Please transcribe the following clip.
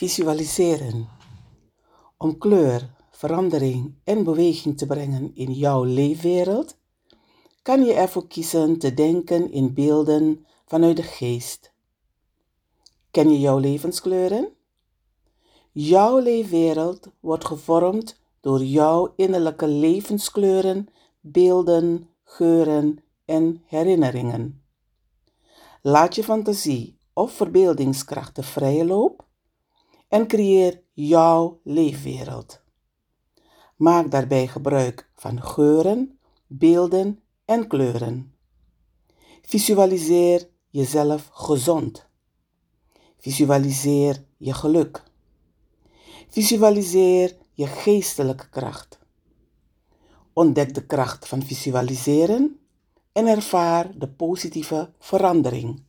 Visualiseren. Om kleur, verandering en beweging te brengen in jouw leefwereld, kan je ervoor kiezen te denken in beelden vanuit de geest. Ken je jouw levenskleuren? Jouw leefwereld wordt gevormd door jouw innerlijke levenskleuren, beelden, geuren en herinneringen. Laat je fantasie of verbeeldingskracht de vrije loop en creëer jouw leefwereld. Maak daarbij gebruik van geuren, beelden en kleuren. Visualiseer jezelf gezond. Visualiseer je geluk. Visualiseer je geestelijke kracht. Ontdek de kracht van visualiseren en ervaar de positieve verandering.